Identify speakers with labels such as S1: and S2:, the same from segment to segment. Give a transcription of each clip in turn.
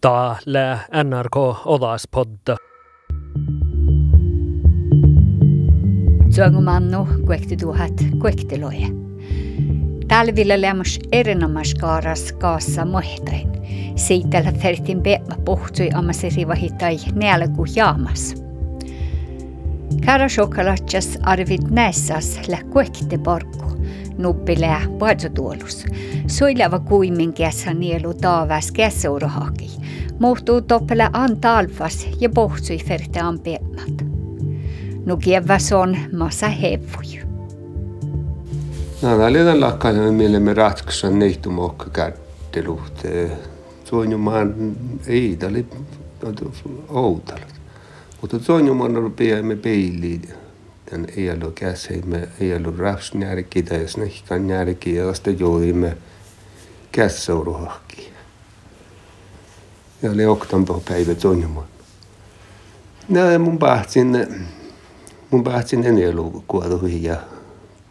S1: täällä NRK Odaspodda.
S2: Tsuangumannu kuekti tuhat kuekti loje. Täällä ville lämmäs erinomas kaaras kaassa mohtain. Seitellä fertin peämä pohtui ammaseri vahitai nälku jaamas. Kara shokalatjas arvid näissas lä kuekti porkku nuppilä paatsotuolus. Soilava kuimin kässä nielu taavas kässeurahaki. Muhtuu toppele antalfas ja pohtsui ferte ampeemmat. Nu kievas on massa hevuju.
S3: No, tämän lakkainen mielemme ratkaisu neihtumokka kätteluht. Suonjumaan ei, tämä oli outalla. Mutta suonjumaan on piemme peiliin ei ollut käsimme, ei ollut rapsnjärki tai snehkan järki ja vasta joudimme kässouruhahki. Ja oli oktampo päivä tonjumaan. Nää mun pahtsin, mun pahtsin en elu kuoduhi ja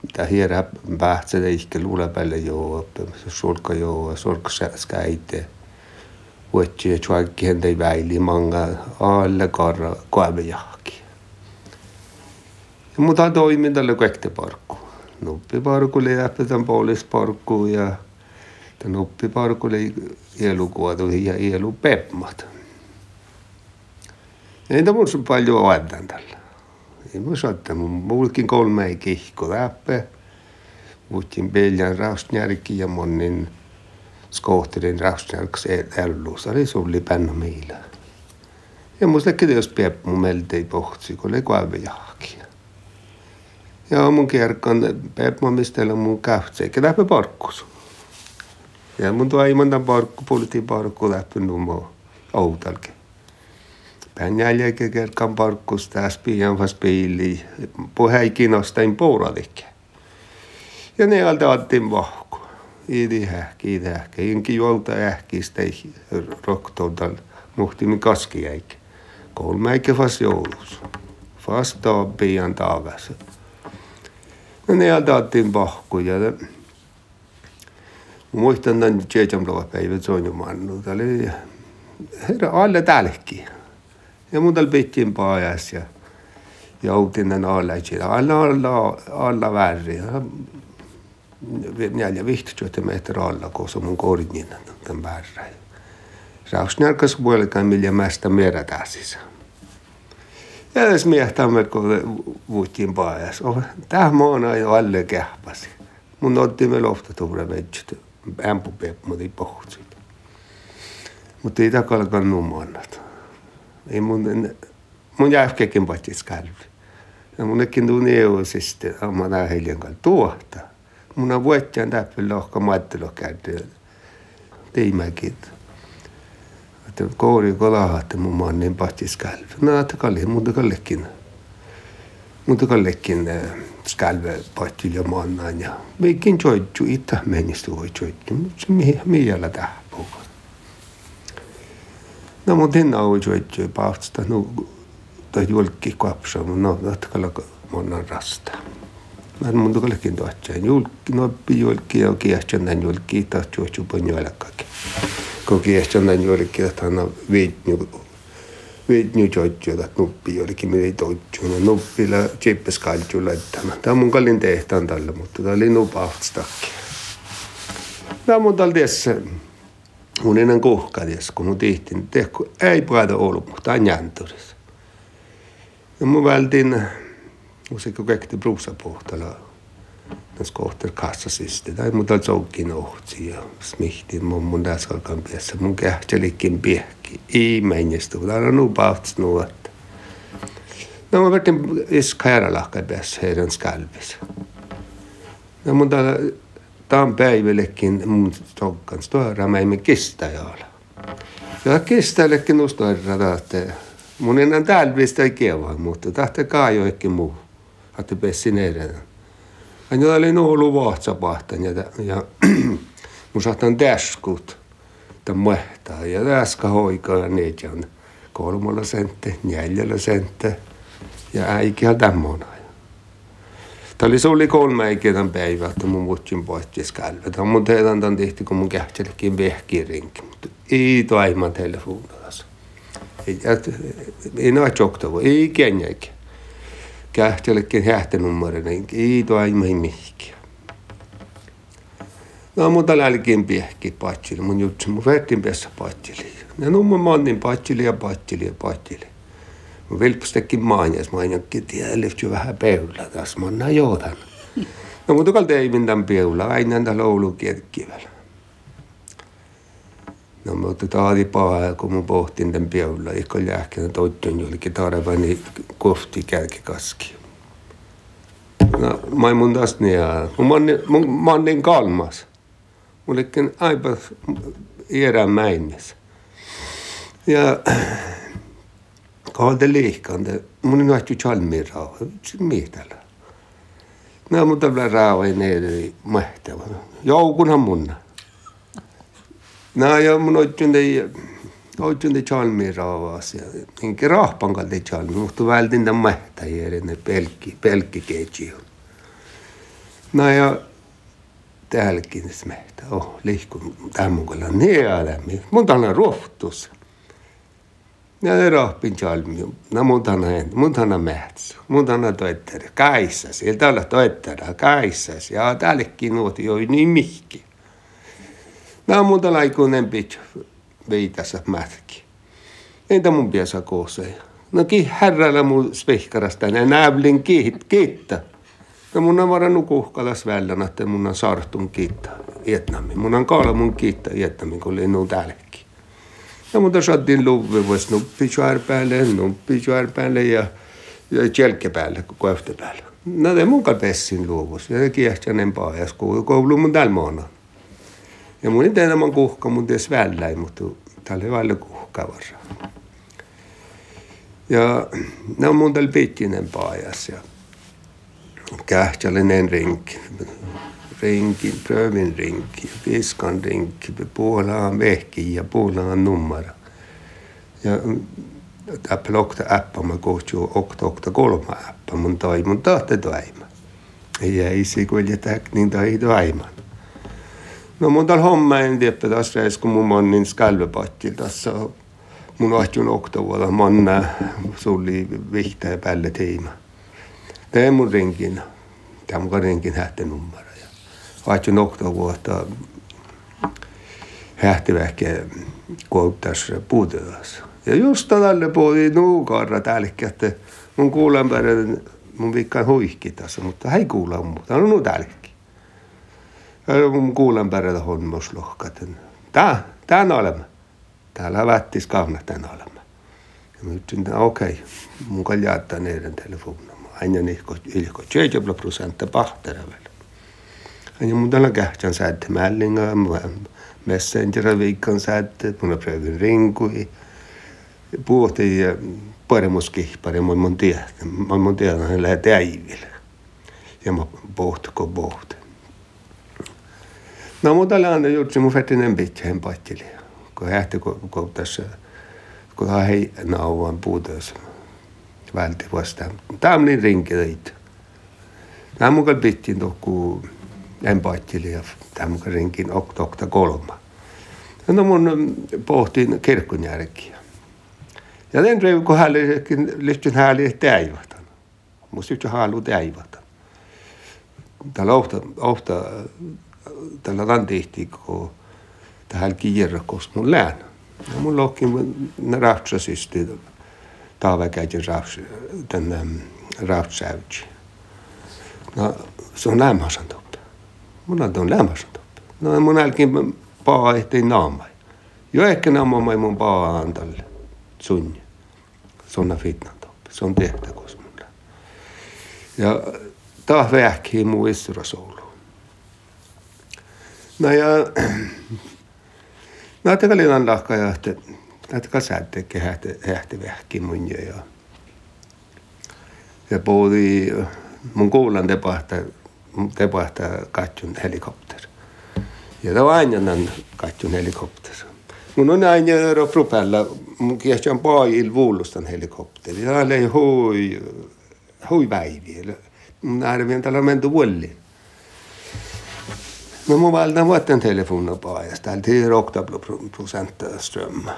S3: mitä hierä pahtsin ehkä luule päälle joo, sulka joo, sulka skäite. Vuotsi ja tjuakki hentei väili manga alle karra koavejahki. Ja Mutta toiminta lekekte parkku. Nuppiparkulle jäppätän paulisparkku ja tämän nuppiparkulle ielukuotuihin ja ielupepmat. Ei tämmöisen paljon vaatan tällä. Ei mä saattanut. Mulkin kolme ei kihko läppe. Muuttiin Beljan raustjärki ja monin skohtelen raustjärks e- ällus. Oli suuri pännu meillä. Ja musta kiitos piep mun meltei pohti, kun oli kuave jahkia. Ja mun kerkan permamistella mun kähtsä, eikä läpi parkkus. Ja mun tuo imantan parkku, pultiin parkku läpi numo outalke. Pään jälkeen kerkan parkkus tässä pian vas piili, puhei kinostain puuralikke. Ja ne alta ottiin vahku. Idi hähki, hähki. Inki juolta ähkistä roktoudal muhtimin kaskiäikä. Kolme äikä vas joulus. Vasta pian taavassa. No ne otettiin pahkuja. Muistan tämän Tjejamlova päivät soinjumannu. Tämä oli herra alle tälki. Ja mun täällä pitkin pajas ja joutin tämän alla. Alla, alla, alla värri. Neljä vihtotyötä metriä alla, kun se mun korjin tämän värrä. Rausnärkäs puolikaan millä mästä merätäsissä. Ja siis miehtaamme, kun vuuttiin paajassa. Oh, Tähän maana jo alle kähpäsi. Mun otti me lofta tuure metsät. Ämpu peep, mut ei pohutsi. Mutta ei takalkaan numannat. Ei mun, mun jäävkekin patis kalvi. Ja mun ekin tunni eu sitten, ah, amma näin hiljan kanssa tuohta. Mun on vuotiaan täppillä ohka mattelo käytyä. Teimäkin. Että kouri kolahatte mun maan niin. No, että kalli, mutta kallekin. Mutta kallekin skälve pahtil ja maannaan ja meikin joitju itse menistu voi joitju. Mutta se miellä tähän puhutaan. No, mutta en ole joitju pahtsta. No, tai julkki kapsa, mutta no, että kalla monnan rasta. Mä en muuta kallekin tuotsaan. Julkki, no, julkki ja kiestän tämän julkki, taas joitju ponjoelakakin koki näin joillekin, että hän on viitnyt viitnyt joitjuuta nuppi joillekin, mitä ei toitjuuna. Nuppilla chippes kaljulla, että tämä on mun kallin tehtaan tällä, mutta tämä oli nupahtstakki. Tämä on tällä tässä, mun ennen kuhka tässä, kun mun tihtin, tehkö ei päätä ollut, mutta on jänturis. Ja mun vältin, kun se kaikki bruusapuhtala, nas kohter kassasisti tai muuta zoukkin ohtsi ja smihti mun mun daskalkan piessä mun kähtelikin piehki ei menjestu täällä on nupaats nuot no mä vertin is kairalahka piessä heidän skalvis no mun täällä tämän päivällekin mun zoukkan stora mä emme kestä jaala ja. Keställekin nustoirra että mun enää täällä pistää kievaa mutta tahte kaajoikin muu että pessin edellä Aina oli nuolu vahtsapahtan ja, ja mun saatan täskut tämän mahtaa ja täskä hoikaa niitä on kolmella sentte, neljällä sentte ja äikiä tämmöinen. Tämä oli, oli kolme ikinä päivä, että mun muutsin. Tämä mun teidän tämän tehty, kun mun kähtelikin vehkirinkin. Mutta ei toimaan telefonassa. Ei, ei näe joktava, ei kenjäkin. Kähtelikin hähtenummarinen, ei toimaan mihinkään. No mutta lälkiin piehki patsili, mun jutsi, mun vettin päässä patsili. Ja no mun mannin patsili ja patsili ja patsili. Mun vilppustekin maanjas, mä ainakin tiedä, vähän peula taas, mä annan joutan. No mutta kalta ei tämän peula, aina tämän loulu kietkivellä. No mutta taadi paha, kun mun pohtin tämän peula, ehkä lähkenä toitton jollekin tarvani kohti kärkikaski. No, mä mun taas niin, mannin, mun mannin kalmas. Mullekin aipa iärän mäimessä. Ja kahden liikande, mun on nähty chalmiin rauha, mietellä. No, mutta vielä rauha ei neeri mähtävä. Joukunhan mun. no ja mul hoidsin teie, hoidsin teie tšalmi raavas ja mingi rahpangal teie tšalmi, muhtu väldin ta mähtä järjenne pelkki, pelkki keitsi. No ja täälläkin siis mähtä, oh lihkun tämmöllä neelämi, mun tänä rohtus. Ja rahpin tšalmi, no mun tänä en, mun tänä mähtsä, mun tänä toettera, kaissas, ei täällä toettera, kaissas ja täälläkin nuoti jo niin mihki. No mun tänä ikuinen pitch viitassa mätki. Entä mun piässä kooseen? No ki herralla mun spehkarasta. Ja näblin kiittää. Ja mun on varannut kuhkalas vällän, että mun on sartun kiittää Vietnami. Mun on kaala mun kiittää Vietnami, kun oli nuu täälläkin. Ja mun saatiin luvi, vois nuppi päälle, nuppi päälle ja, ja tjelkke päälle, kohta päälle. No te mun pessin luovus. Ja kiehtänen paajas koulu mun tällä maana. ja mul ei tee enam kuhka, mul tees välja ei muutu, tal ei välja kuhka võrra. Ja ne on mun tällä pitkinen paajas ja kähtjallinen rinkki, rinkki, prövin rinkki, viskan rinkki, puolaan vehki ja puolaan numara. Ja Apple okta appa, mä kohtuu okta okta kolma appa, mun toi mun tahte toima. Ja ei se kulje täknin tai toiman no mul tal homme endib edasi reis, kui mul on nüüd skälvepatil tässä mun vahtjun oktovuoda manna sulli vihtä päälle tiima. Tee mun rinkin, tämä mun rinkin hähtenumero. Ja vahtjun oktovuoda hähtivähkä kouttas puutelas. Ja just tälle puoli nuukarra tälkkä, että mun kuulen pärin mun vikkaan huihki tässä, mutta hän ei kuule muuta. No, no tälkkä. Mun kuulen päivän honmoslohkaten. Tää, tän olemme. Täällä vättis kauna tän olemme. Ja mä okei, okay, mun jaattaa neidän telefonin aina nihko ilko tjeitjabla prosenta pahteravel. Aina mun tällä kähtsän säätte mällinga, messenger viikon säätte, mun on prövin rinkui. Puhutti ja paremuski, paremmin mun tiedä. Mä mun tiedä, hän lähtee äiville. Ja mä pohtuko pohti. No mutta on juttu mun fettinen pitkähen pattili. Kun hähti, kun tässä, kun hän hei nauvan puuteessa välti vastaan. Tämä on niin rinkeleit. Tämä mukaan pittiin tohku empaattili ja tämä mukaan rinkin oktokta kolma. No mun pohtiin kirkkonjärkiä. Ja den drev kun hän lyhtyn hääli täivatan. Musta yhtä haalu täivatan. Täällä ofta, ofta tällä rantihti, kun tähän kirjakos mun lään. Ja mun lohkin rahtsasysti talvekäitin tänne rautsäytsi. No, se on lämmäsen toppe. Mun on lämmäsen. No, mun älkin paa ehtii naamai. Jo ehkä naamai mun paa antalle. Sunni. On fitnan toppe. Se on tehtäkos mulle. Ja taas vähkii mun isturasoulu. No ja... No, tämä oli lahka ja näitä kasättekin hähti, hähti vähki mun ja ja puhui mun kuulan tepahta tepahta katjun helikopter. Ja tämä aina on katjun helikopter. Mun on aina propella, mun kiehti on paajil vuulustan helikopteri. Ja oli hui, hui päiviä. Mun arvioin tällä menty Men mobilen var inte en telefon bara. Jag ställde till rakt procent eh, ström.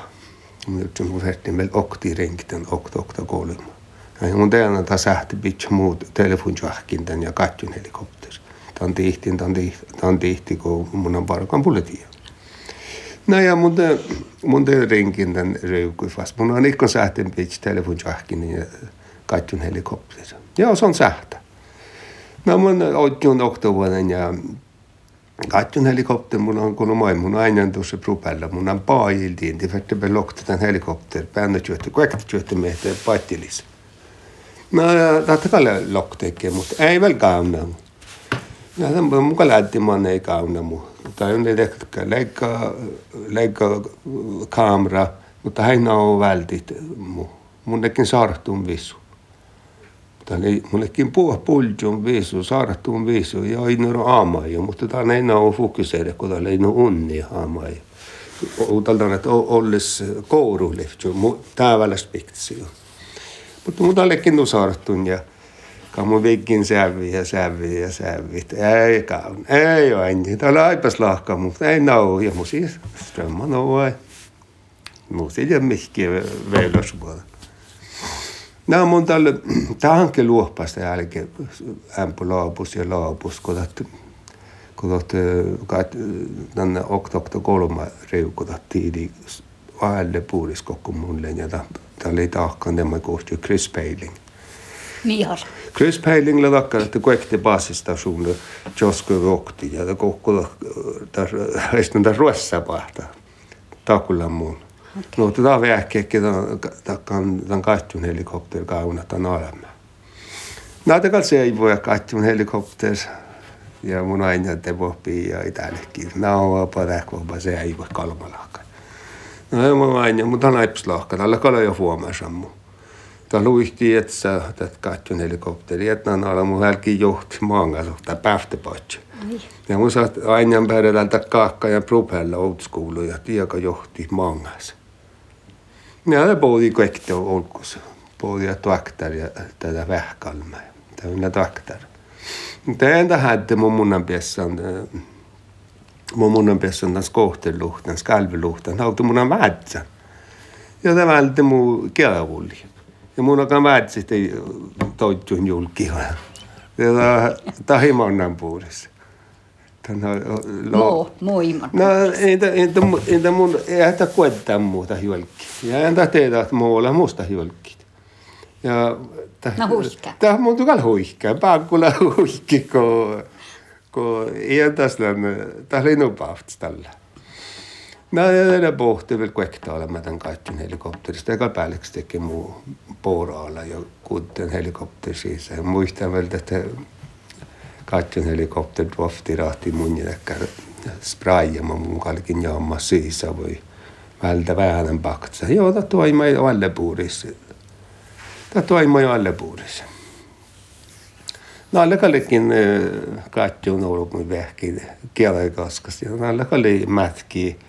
S3: Utom på färden väl och de ringde och doktor Golum. Mun tean ta sähti pitch muut telefonjuakin tän ja katjun helikopter. Tän tihtin, tän tihti, tän tihti, kun mun on parkan puletia. No ja mun te, mun te rinkin tän röykuifas. Mun on ikkon sähten pitch telefonjuakin ja katjun helikopter. Ja, se on sähtä. No mun otjun oktovuoden ja katjon helikopter, mun on kun moi, mun aina tuossa propella, mun on det för att belokta den helikopter, päänä työtä, kuekta työtä meitä paittilis. No tahta kalle lokteekke, mutta ei vielä kauna. Ja tämän muka lähti man ei kauna mu. Tai on ehkä leikkaa, leikkaa kamera, mutta hän on vältit mu. Mun nekin saartun visu. Tämä oli mullekin puhua puljun visu, saartun visu, ja ei nuru aamaja, mutta tämä ei ole fokuseida, kun tämä ei ole unni aamaja. Utaltaan, että olisi kouruliftu, tämä väläspiktsi. Mutta mun tällekin nu saartun ja kamu vikin sävi ja sävi ja sävi. Ei kaun, ei ole enää. Täällä aipas lahka, mutta ei nau. Ja mun siis strömma noua. Mun siis ei mihkiä veilosvuoda. nämä on tälle, tämä hanke luopasta jälkeen, ämpö laapus ja laapus, kun kohdat tänne oktokta kolma reukoda tiidi vaelle puulis kokku mulle ja tämä oli tahkan tämä kohti Chris Peiling.
S2: Niihal.
S3: Chris Peiling oli takkan, että kuekti basistasjoon Josko Rokti ja kokku tässä ruossa pahtaa. Takulla muun mun. No tätä vähkeekki takkan tämän kahtun helikopter kauna tämän olemme. Näitä kanssa ei voi kahtun helikopter ja mun aina te voi ja itällekin. Nämä on vapaata, se ei voi kalmalahkaa. No mä aina, mutta on aipslahka, tällä kala jo huomassa mu. Tämä luihti, että sä tätä katjon helikopteri, että nämä on mun hälki johti maanga suhtaa pähtäpatsi. Ja mun saat aina päädä tältä kaakka ja propella old school ja tieka johti maangas ne poodikoekte olkus, poodia tuaktar ja tätä vähkalma, täynnä tuaktar. Tämän tähän, että mun munnan piessä on, äh, mun munnan piessä on tässä kohteluhtan, skalviluhtan, hautu munan vähtsän. Ja tämä on mun kielvulli. Ja mun onkaan vähtsistä äh, toittuun julkia. Ja tämä on tahimonnan puolessa.
S2: Moo, moima.
S3: No, entä, entä, entä mun, ei ähtä kuettaa muuta julki. Ja entä teitä, että muulla musta julki. Ja,
S2: no huihka.
S3: Tämä mun tukal huihka. Paakkulla huihki, kun kun ei tässä tässä oli nupaavt tällä. Mä edellä pohti vielä kuekta olemme tämän kaikkien helikopterista. Eka päälleksi teki muu poraalla ja kuutten helikopteri siis. Muistan vielä, että kaikkien helikopteri tuofti rahti mun jälkeen sprayama mun kalkin jaamma siisa voi vältä vähän pakta. Joo, tämä toima ei alle puurissa. Tämä toima ei alle puurissa. Nalle kallekin katju on ollut mun vähki kielekaskas. Nalle kalli mätki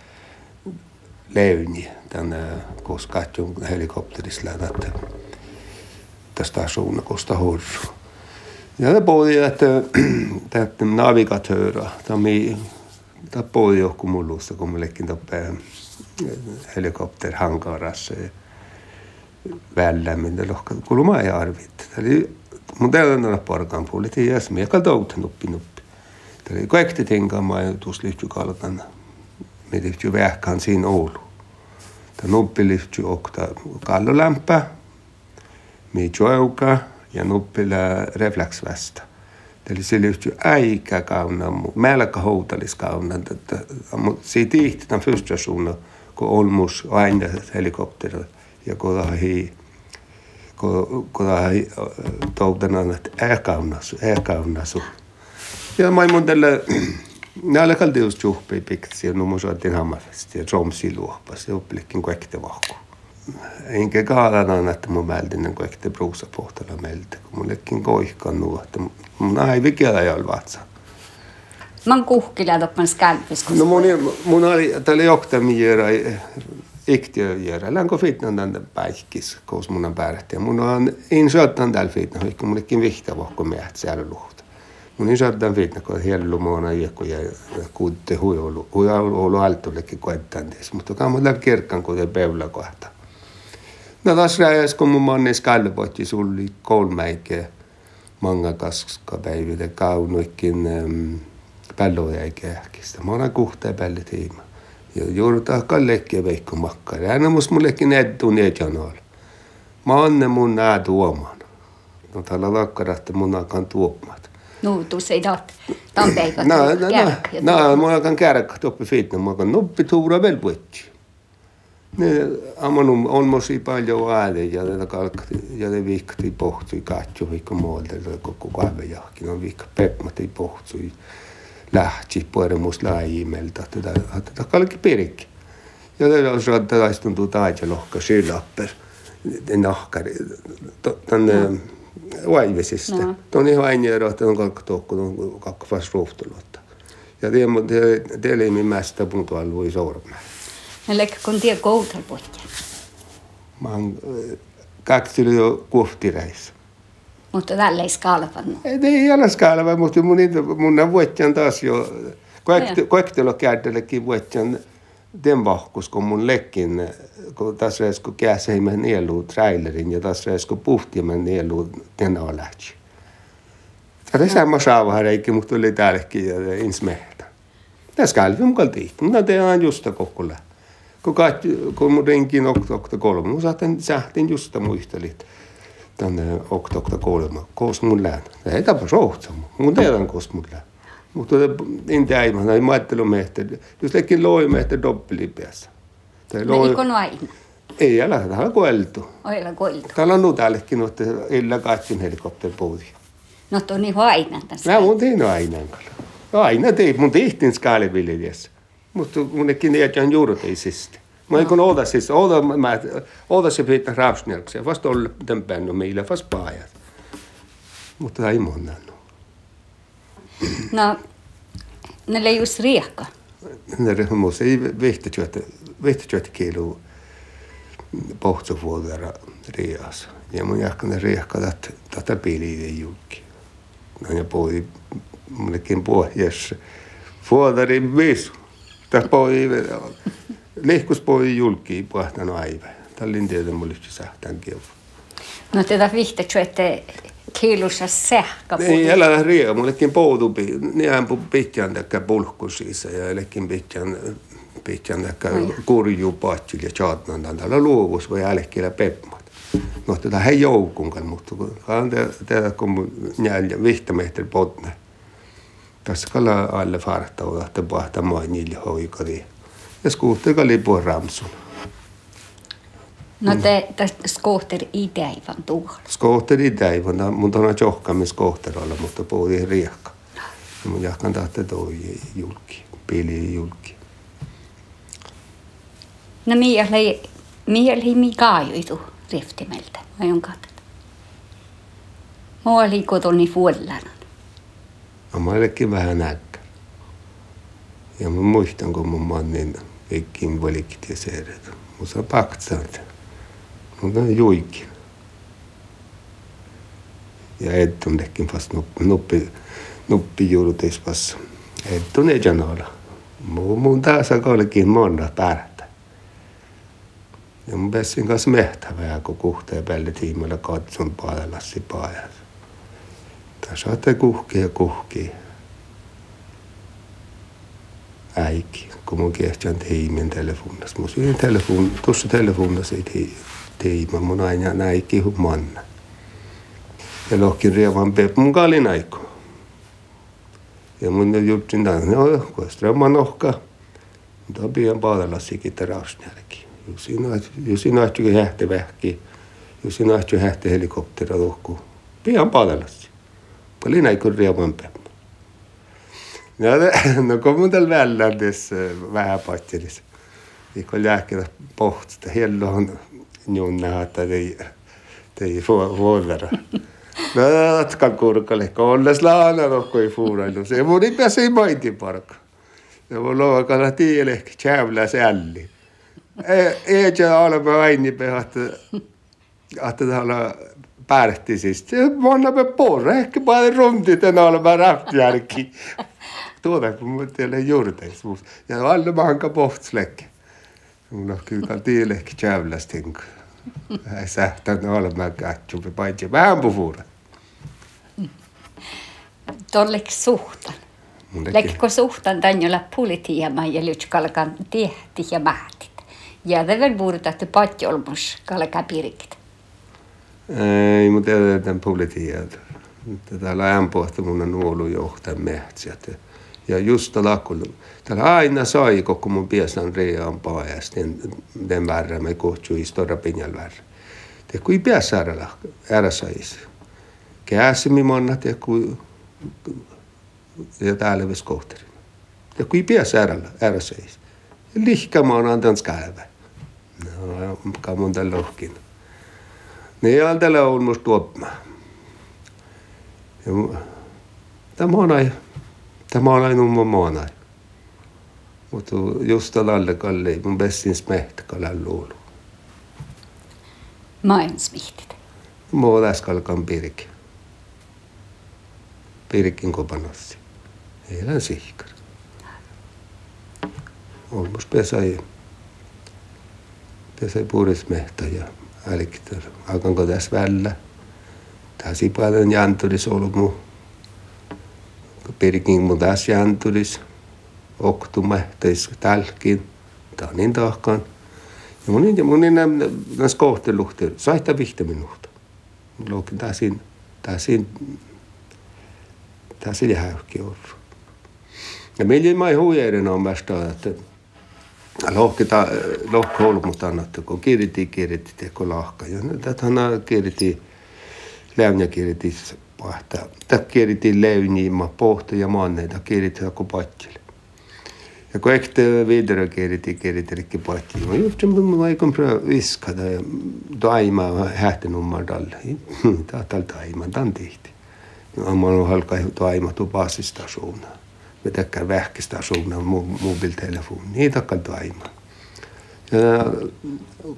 S3: levni tänne, kus katju helikopterissa lähdettä tästä stationen kosta horru. Ja det poodi, että, että navigatööra, tami, ta poodi joku mullusta, kun mullekin tappeen helikopterhankarassa vällämmin, lohka kulma ei arvit. Eli mun täällä on porkan puolet, ei jäs miekal tautin oppi nuppi. Eli kaikki tinkamaa ja tuossa liittyy kalkan, me liittyy vähkään siinä Oulu. Tämä nuppi liittyy okta kallolämpää, me juokaa, ja nupile refleks vasta. Tämä oli sille yhtä aika kauna, melko huutalis kauna, mutta siitä ihti tämän första suunnan, kun olmus aina helikopteri ja kun hii kun toutanan, että äkaunasu, äkaunasu. Ja mä mun tälle, ne alkaa tietysti juhpii pikkisiä, no mun saatiin hammafesti ja tromsi luopas ja upplikin kuin äkte vahkuu enkä kaalana, että mun väldi niin ehkä pruusa pohtella meiltä, kun mullekin koihkannu, että mun aivi kielä ei ole vatsa.
S2: Mä oon kuhkilä toppan skälpis.
S3: No mun, mun oli, täällä johtami jäädä, iktiö jäädä, länkö fitnan tämän päihkis, kun mun on päärähti. Mun on insoittan täällä fitnan, kun mullekin vihta vohko miehet siellä luhta. Mun insoittan fitnan, kun hielu muona iäkku ja kuutte huijolu, huijolu altuullekin koettantis, mutta kammo täällä kirkkan, kun te peula kohtaa no kas rääkis, kui mu mannes kalvotis oli kolm äike manga kaskapäivide kaunuikin ähm, pälloäike äkistä. Mä olen kuhteen päälle tiima. Ja juurta kallekki veikko makkari. Aina mus mullekin edun edjanool. Mä anne mun nää tuomaan. No täällä lakkarat mun aikaan tuomat.
S2: No tuossa ei taat. Tämä on peikat.
S3: No, no, no, no, mä aikaan kärkkä toppi fitna. Mä aikaan nuppi tuura velvoitti. Ne ammanum on mosi paljon ääne ja tätä kalkti ja ne viikti pohtui katso viikko muualta koko kahvejahkin on viikko pepmat ei pohtui lähti puoremus laajimelta tätä tätä kalki pirikki. Ja tätä on saada taistuntua taitja lohka sylapper nahkari tänne vaivesista.
S2: No.
S3: Tuon ihan aina rohta on kalkka tokku on kakka fast rohtulutta. Ja tiedä, teillä ei mästä puntu alue sormää.
S2: Eli kun tie koutalla potja.
S3: Mä oon kaksi jo kuhtireissa.
S2: Mutta tällä ei skalvannut.
S3: Ei ole skalva, mutta mun, mun on vuotjan taas jo, koektelo kädellekin vuotjan den vahkus, kun mun lekkin, kun tässä edes kun käseimmän nielu trailerin ja tässä edes kun puhtiemän nielu den alähtsi. Tämä on sama saava reikin, mutta tuli täällekin ja ens mehtä. Tässä kalvi kaltiit, mutta te on just lähtö. Kun, kaikki, kun mun renkin oktokta kolme, mun saatin sähtin just muistelit tänne oktokta kolme, koos mun lään. Ei tapa sohtsa, mun teidän koos mun lään. Mutta en tiedä, näin maattelumehtä, jos lekin loi mehtä doppelipässä. Tai
S2: No,
S3: loi,
S2: ikon aina.
S3: ei älä, täällä on koeltu.
S2: Oilla koiltu.
S3: Täällä on nuutäällekin, että illa katsin helikopterpuudi.
S2: No, tuo niin aina tässä.
S3: Mä mun tein aina. Aina tein, mun tehtiin skaaliviljelijässä. Mutta munnekin ei ole juurteisista. Mä ei kun oda siis, oda, mä, oda se pitää raapsnelksia, vasta olla tämän meillä vasta paajat. Mutta ei monna.
S2: No, ne oli just riekka.
S3: När det måste i vehtätyöt, vehtätyöt kielu pohtsuvuodera rias. Ja mun jahkan riekka tätä piliä julki. No ja poi mullekin pohjassa. Vuodarin visu. Tapoi lehkus poi julki pahtano aive. Tallin tiedä mulle sähtän kievu.
S2: No tätä vihte, että kiilussa sähkä.
S3: Niin, älä riä, mullekin poudupi. Niinhän pitkään täkkä pulkkusiissa ja elekin pitkään pitkään täkkä kurju patsille chaatnan tällä luovus vai älkkiä pepmat. No tätä hei joukun kan, mutta kun hän tehdä kun jäljä vihtämehtel potne. Tässä kalla alle fartau, että pahta mainille hoikari. Ja skuutte kalli puhua ramsun.
S2: No, te, tästä skohteri itäivän tuolla.
S3: Skohteri täivänä, mun on johkamis skohterolla, mutta puhutin riekka. Ja mun jahkan tahte toi julki, pili julki.
S2: No, mieli, mieli mi kaajuitu riftimeltä. Mä oon katsonut. Mä olin kotoni fuollan.
S3: Ollekin vähän näkkä. Ja mä muistan, kun mun mannin. Mun saa paktsaat. Mun on juikin. Ja Edtun tekin vasta nuppi, nuppi, nuppi juurteis vasta. Edtun ei janoilla. Mun, taas olikin monna päärtä. Ja mun pessin kanssa mehtävää, kun kuhteen päälle tiimellä katson paajallassi paajat. Saatte kuhkia kuhkia. Äikki, kun mun kehtään tiimin telefonissa. Mun siinä telefon, tuossa telefonissa ei tiima, mun aina näikki manna. Ja lohkin rievan pep mun kalin aiko. Ja mun juttin tämän, no, kun strömma nohka. Mutta pian paadallassikin terausnjälki. Jusi nähty hähte vähki. Jusi nähty hähte helikoptera tuhku. Pian paadallassi. Păi n-ai curria mõmpe. Ja no kommunal väljardes äh, vähe patjelis. Noh, ikka lääkida pohtuda hellu on njunna, että ei, ei vuovera. No, jatkan kurkalle, kun olles laana, no kui fuurailu. Se mun ei pääse maiti parka. Ja mun luokalla noh, tiedä, ehkä tjävlä sälli. Ei, ei tjää olemme vain, että että täällä päätti siis. Monna me porra, ehkä paljon runti tänä olemme räpjärki. Tuota kun mä teille juurteis. Ja alle maanka pohtslekki. Mun on kyllä tielehki tjävlästin. Ei sähtän olemme katsu, paitsi vähän puhuura.
S2: Tollek suhtan. Lekkiko suhtan tän jolla politiama ja lyts kalkan tehti ja mahtit. Ja väl borde att patjolmus kalka pirkit.
S3: Ei, mutta tiedetään politiikat. Täällä ämpohta mun on ollut johtajan mehtsät. Ja just tällä kun täällä aina sai koko mun piesän reaan paajasta, niin den värre me kohtuu i stora pinjal värre. Det kui piäs ära, ära sais. Käsimi monnat ja kui ja täällä vis kohterin. Ja kui piäs ära, ära sais. Lihka mä oon antanut käydä. No, ka mun tällä lohkin. Ne on ollut tuopma. Tämä on aina, tämä on aina mun maanai. Mutta just tällä kalle, mun bessin smehtä kalle luulu.
S2: Maailmansmihtit.
S3: Mua läskalkan pirki. Pirkin kopanossi. Elän sihkar. Olmus pesai. Pesai puris mehtä ja älkitär. Alkanko tässä vällä. Tässä paljon janturis ollut mu. Pirkin mu tässä janturis. Oktumehtäis tälkin. Tämä on niin tahkaan. Ja mun ja mun enää näissä kohteluhti. Saihtaa vihtä minusta. Luokin täsin, täsin, täsin jähäykki ollut. Ja meillä ei mai huijeiden on mästä, että lohki, ta, lohki olmut annettu, kun kirjiti, kirjiti, teko lahka. Ja tätähän kirjiti, lävnä kirjiti pahtaa. Tätä kirjiti levniima, pohta ja manneita, kirjiti joku patsille. Ja kun ekte vidare kirjiti, kirjiti rikki patsille. Mä jutsin, mä aikon pröva viskata ja taima hähtenumman dalle. Tätä taima, tämän tihti. Mä oon halka taima tu بتذكر بحكي شغلنا موبيل تليفون هيدا قد عيما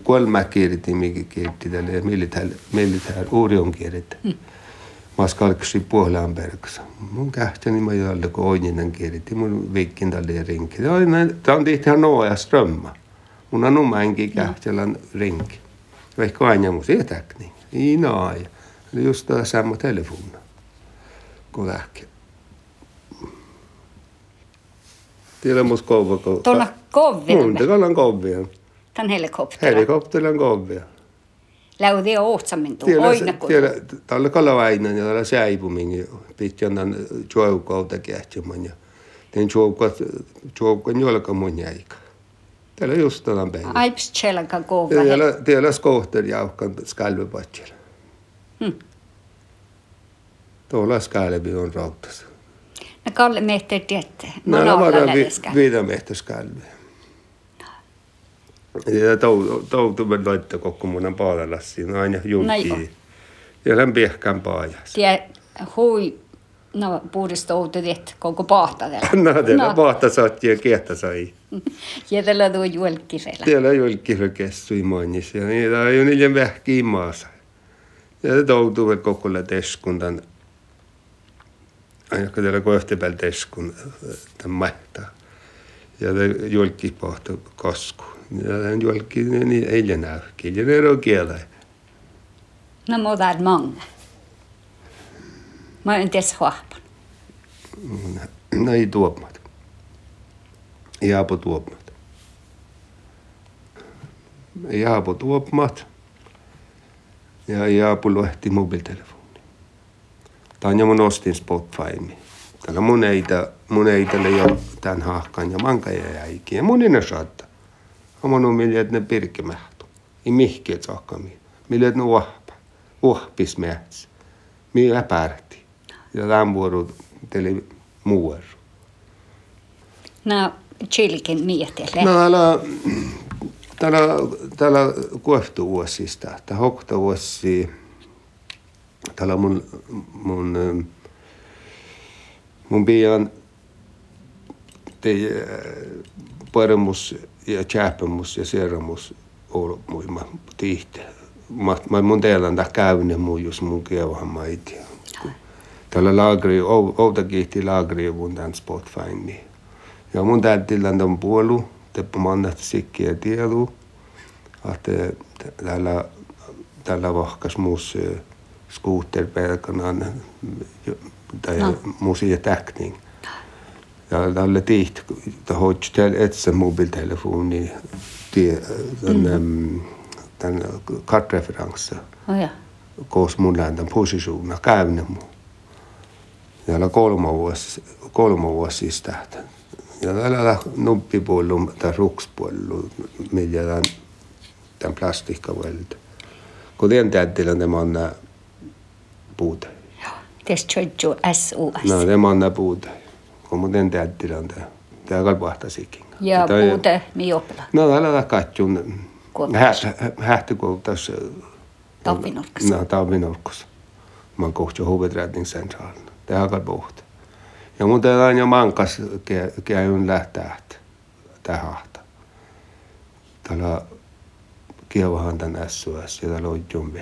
S3: كل ما كيرت ميكي كيرت tälle militär militär orion kierit maskalksi mm. puolambergs mun kähteni mä jolle koininen kierit mun viikin tälle rinki aina tää on tihti noa ja strömma. Mun on numainki mm. kähtelän rinki. Vaikka aina mun sietäkni Iinaa ja just tämä sama telefon kun lähkee Tiedä mus kovva kovva.
S2: Tuolla kovvina.
S3: Monta kalan kovvia.
S2: Tän helikoptera.
S3: Helikopterin kovvia.
S2: Läudi on ohtsammin tuu. Oina kun.
S3: tiedä, tällä kalavainen ja tällä säipuminen. Pitää annan juoukauta kähtymän. Ja juoukat, juoukan jolka mun jäika. Täällä just tämän päivän.
S2: Aips tjelka kovva.
S3: Tiedä, tiedä skohter jauhkan skalvepatsilla.
S2: Hmm.
S3: Tuolla skalvi on rautassa.
S2: No Kalle Mehtert jätte. Mä no,
S3: olen
S2: vi,
S3: viiden Mehters Kalle. Ja tautumme laittaa koko mun paalella siinä aina
S2: juntiin.
S3: No, ja lämmin pihkään paajassa.
S2: Tie, hui, no puhdista outudet koko pahtadella.
S3: no, teillä no. pahta saatti ja kiehtä sai.
S2: ja tällä tuo julkisella.
S3: Teillä julkisella kessui mainissa ja niitä ei ole niiden vähkiin maassa. Ja tautuvat koko lähteskunnan Päällä teskun tämän mahtaa. Ja te julkki pahta kasku. Ja hän julkki niin ei. Kyllä ne on kielä.
S2: No mä otan många. Mä en tes huahpan.
S3: No ei tuopmat. Jaapo tuopmat. Jaapo tuopmat. Ja Jaapo luehti mobiiltelefoni. Tämä on jo mun ostin Spotify. Täällä mun eitä, mun eitä jo tämän hahkan ja manka ja jäikin. Ja mun ei saattaa. Oman on millä ne pirkemähtu. Ei mihkeet saakkaan. Millä ne uahpa. Uahpis mäts. Millä pärti. Ja tämän vuoron teille muuer.
S2: No chilkin mietelle.
S3: No täällä, täällä, täällä kuehtu vuosista, että hokta vuosi, täällä mun, mun, ähm, mun pian te paremmus ja tjääpämus ja seuramus ollut muima tihti. Mä, mä mun teillä täh käynyt muu, jos mun kievahan maiti. Tällä laagri, outa kihti laagri mun tämän spot fine. Ja mun täytyy on puolu, teppo mannat sikkiä tielu. Että tällä, tällä vahkas muus scooter pelkana tai no. musia täkning. Ja tälle tihti, että hoiti etsä mobiltelefoni, tänne, mm. tänne kartreferenssa.
S2: Oh, ja.
S3: Koos mun läntän positiona käynyt la kolme vuosi, kolme vuosi siis tähtän. Ja tällä nuppipuolella tai rukspuolella, millä tämän, tämän plastikkavuelta. Kun tien täyttillä tämä on nämä puute.
S2: Tästä tjöjju SOS.
S3: No, on nämä puute. Täyttillä on tämä. Tämä kalpahtasikin.
S2: Ja puute mi opla.
S3: No, tällä katjun
S2: Koulutus.
S3: hähtökoulutus.
S2: Talvinnurkassa.
S3: No, talvinnurkassa. Mä oon huvudräddningscentralen. Det har gått bort. Ja mun teillä jo mankas käyn lähtää tähän. Tällä kievahan tän SOS ja täällä on jom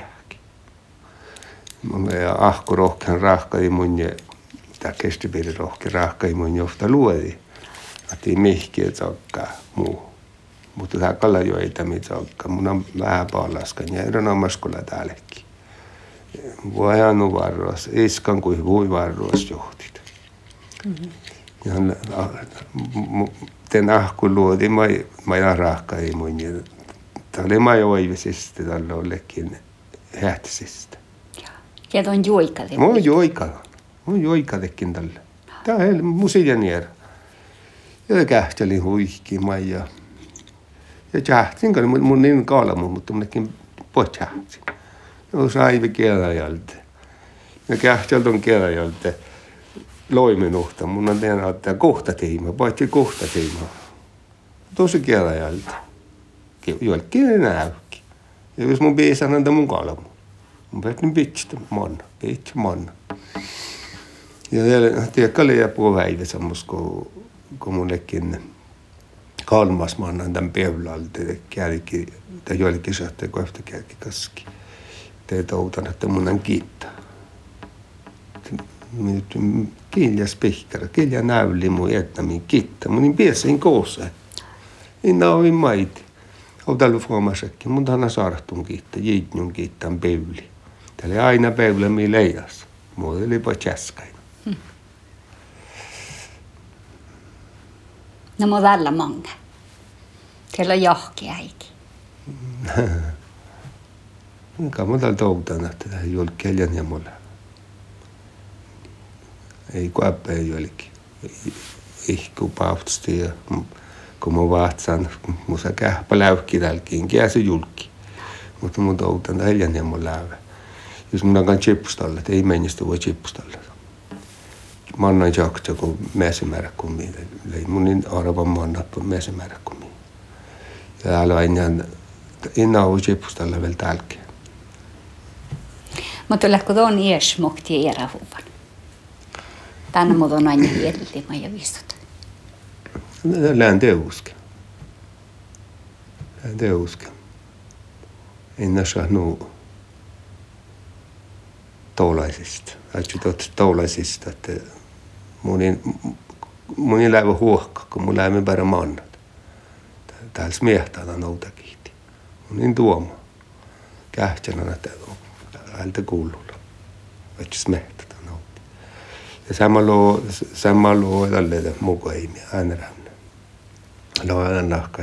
S3: Mulla ja ahku rohkean rahkai mun ja tää kestypiiri rohkean rahkai mun johta luodi. Ati mihkiä tsokkaa muu. Mutta tää kalla jo ei tämä tsokkaa. Mun on vähän paalaskan ja erinomaiskulla täällekin. Voi anu varros, iskan kuin voi varros johtit. Ja ten ahku luodi, mä ja rahka ei mun. ja Tämä oli mä jo oivisista, tällä ollekin hähtisistä.
S2: Ja tuon juikali.
S3: Mun joika, mun joika tekin tällä. Tämä on musiikan jär. Ja kähtelin huihki mä ja ja kähtin, kun mun, mun niin kaalamu, mutta munkin pochahtin. Ja saivi kielajalta. Ja kähteltä on kielajalta. Loiminuhta, mun on tehdä ottaa kohta tiima, paitsi kohta tiima. Tosi kielajalta. Jollekin ei näykki. Ja jos mun biisi on antaa mun kaalamu. Mun petin pitstä manna, pitstä manna. Ja tiedä, oli joku väivä semmos, kun, kun mullekin kolmas mannan tämän pevlalta, kärki, tai joillekin saatte kohta kärki kaski. Te toutan, että mun on kiittää. Kilja spikkara, kilja näyli mun jättämin kiittää. Mun niin piesin koossa. Inna ovi maiti. Olen tällä fuomassakin, mutta hän saartun kiittää, jiitnun kiittää pevli. Tälle aina peule mi leijas. Muuten oli pa tjäskäin. Mm.
S2: No mä tällä manga. Teillä on johki äiki.
S3: Enkä mä tällä toutana, että ei ole keljan ja mulle. Ei kuäppä ei olikin. Ihku pautsti ja kun mä vaatsan, mun saa kähpä läykki tälkiin, kiäsi julki. Mutta mun toutana heljan ja mun läyvä. Jos mun on chippustalle, ei mennistä voi chippustalle. Mä annan jaksa, kun mäsimäärä kummiin. Ei mun niin arvan mä annan mäsimäärä kummiin. Ja älä aina, inna voi chippustalle vielä tälkeen.
S2: Mutta lähkö tuon ies mokti era huvan. Tänne muuten aina hielti mä ja vistut.
S3: Lään teuske. Lään teuske. En saa nuu toulasista. Ajattelin, toulasista, että munin, munin läivä huohka, kun mun läivä pärä manna. Täällä miehtäällä noutakin. Munin tuoma. Kähtjänä, että äältä kuululla. Vetsis mehtätä nouti. Ja sama luo, sama luo tälle mukaimia äänrämne. Luo äänä nahka.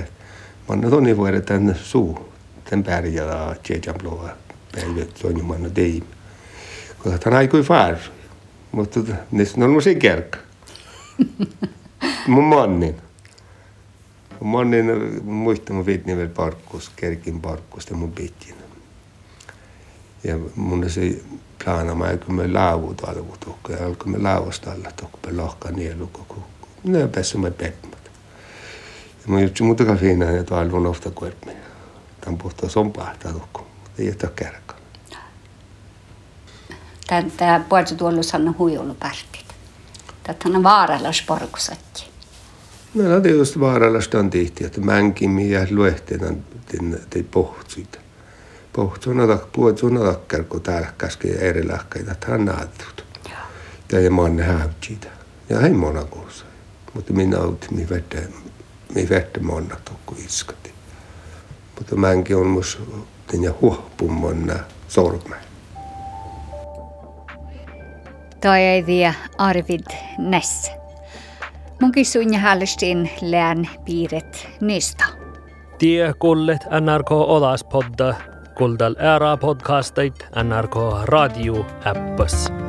S3: Manna toni voida tänne suu. Tän pärjää, tjejan luo. Päivät, toni manna teimi. Kun hän aikoi far. Mutta niissä on musi kerkka. Mun mannin. Mun mannin muista mun viitni vielä parkkus, kerkin parkkus ja mun pitkin. Ja mun se plana mä kun me laavut alku tukka ja alku me laavosta alla tukka lohka nielu koko. Ne päässyt me pekmat. Ja mä juttu muuta fina ja tuolla on ofta kuermi. Tämän puhtaa on pahtaa tukku. Ei ole kerkka.
S2: Tämä puolta tuolla sanoo huijolu pärtit. Tätä on vaaralla sporkusatti.
S3: No, no just vaarallista on tihti, että mänkin miä luehteena tei pohtsuita. Pohtsuuna tak puhutsuuna takkar, kun täällä käskee eri lähkäitä, että hän näyttää. Ja ja manne hävtsitä. Ja hei monakuussa. Mutta minä aut mi vettä, mi vettä monna iskati. Mutta mänkin on mus ja huohpumman sormen.
S2: Vie Arvid Ness. Munkin suunja hällestin lään piiret niistä.
S1: Tie kullet NRK Olaspodda, kuldal ära podcastait NRK Radio appas.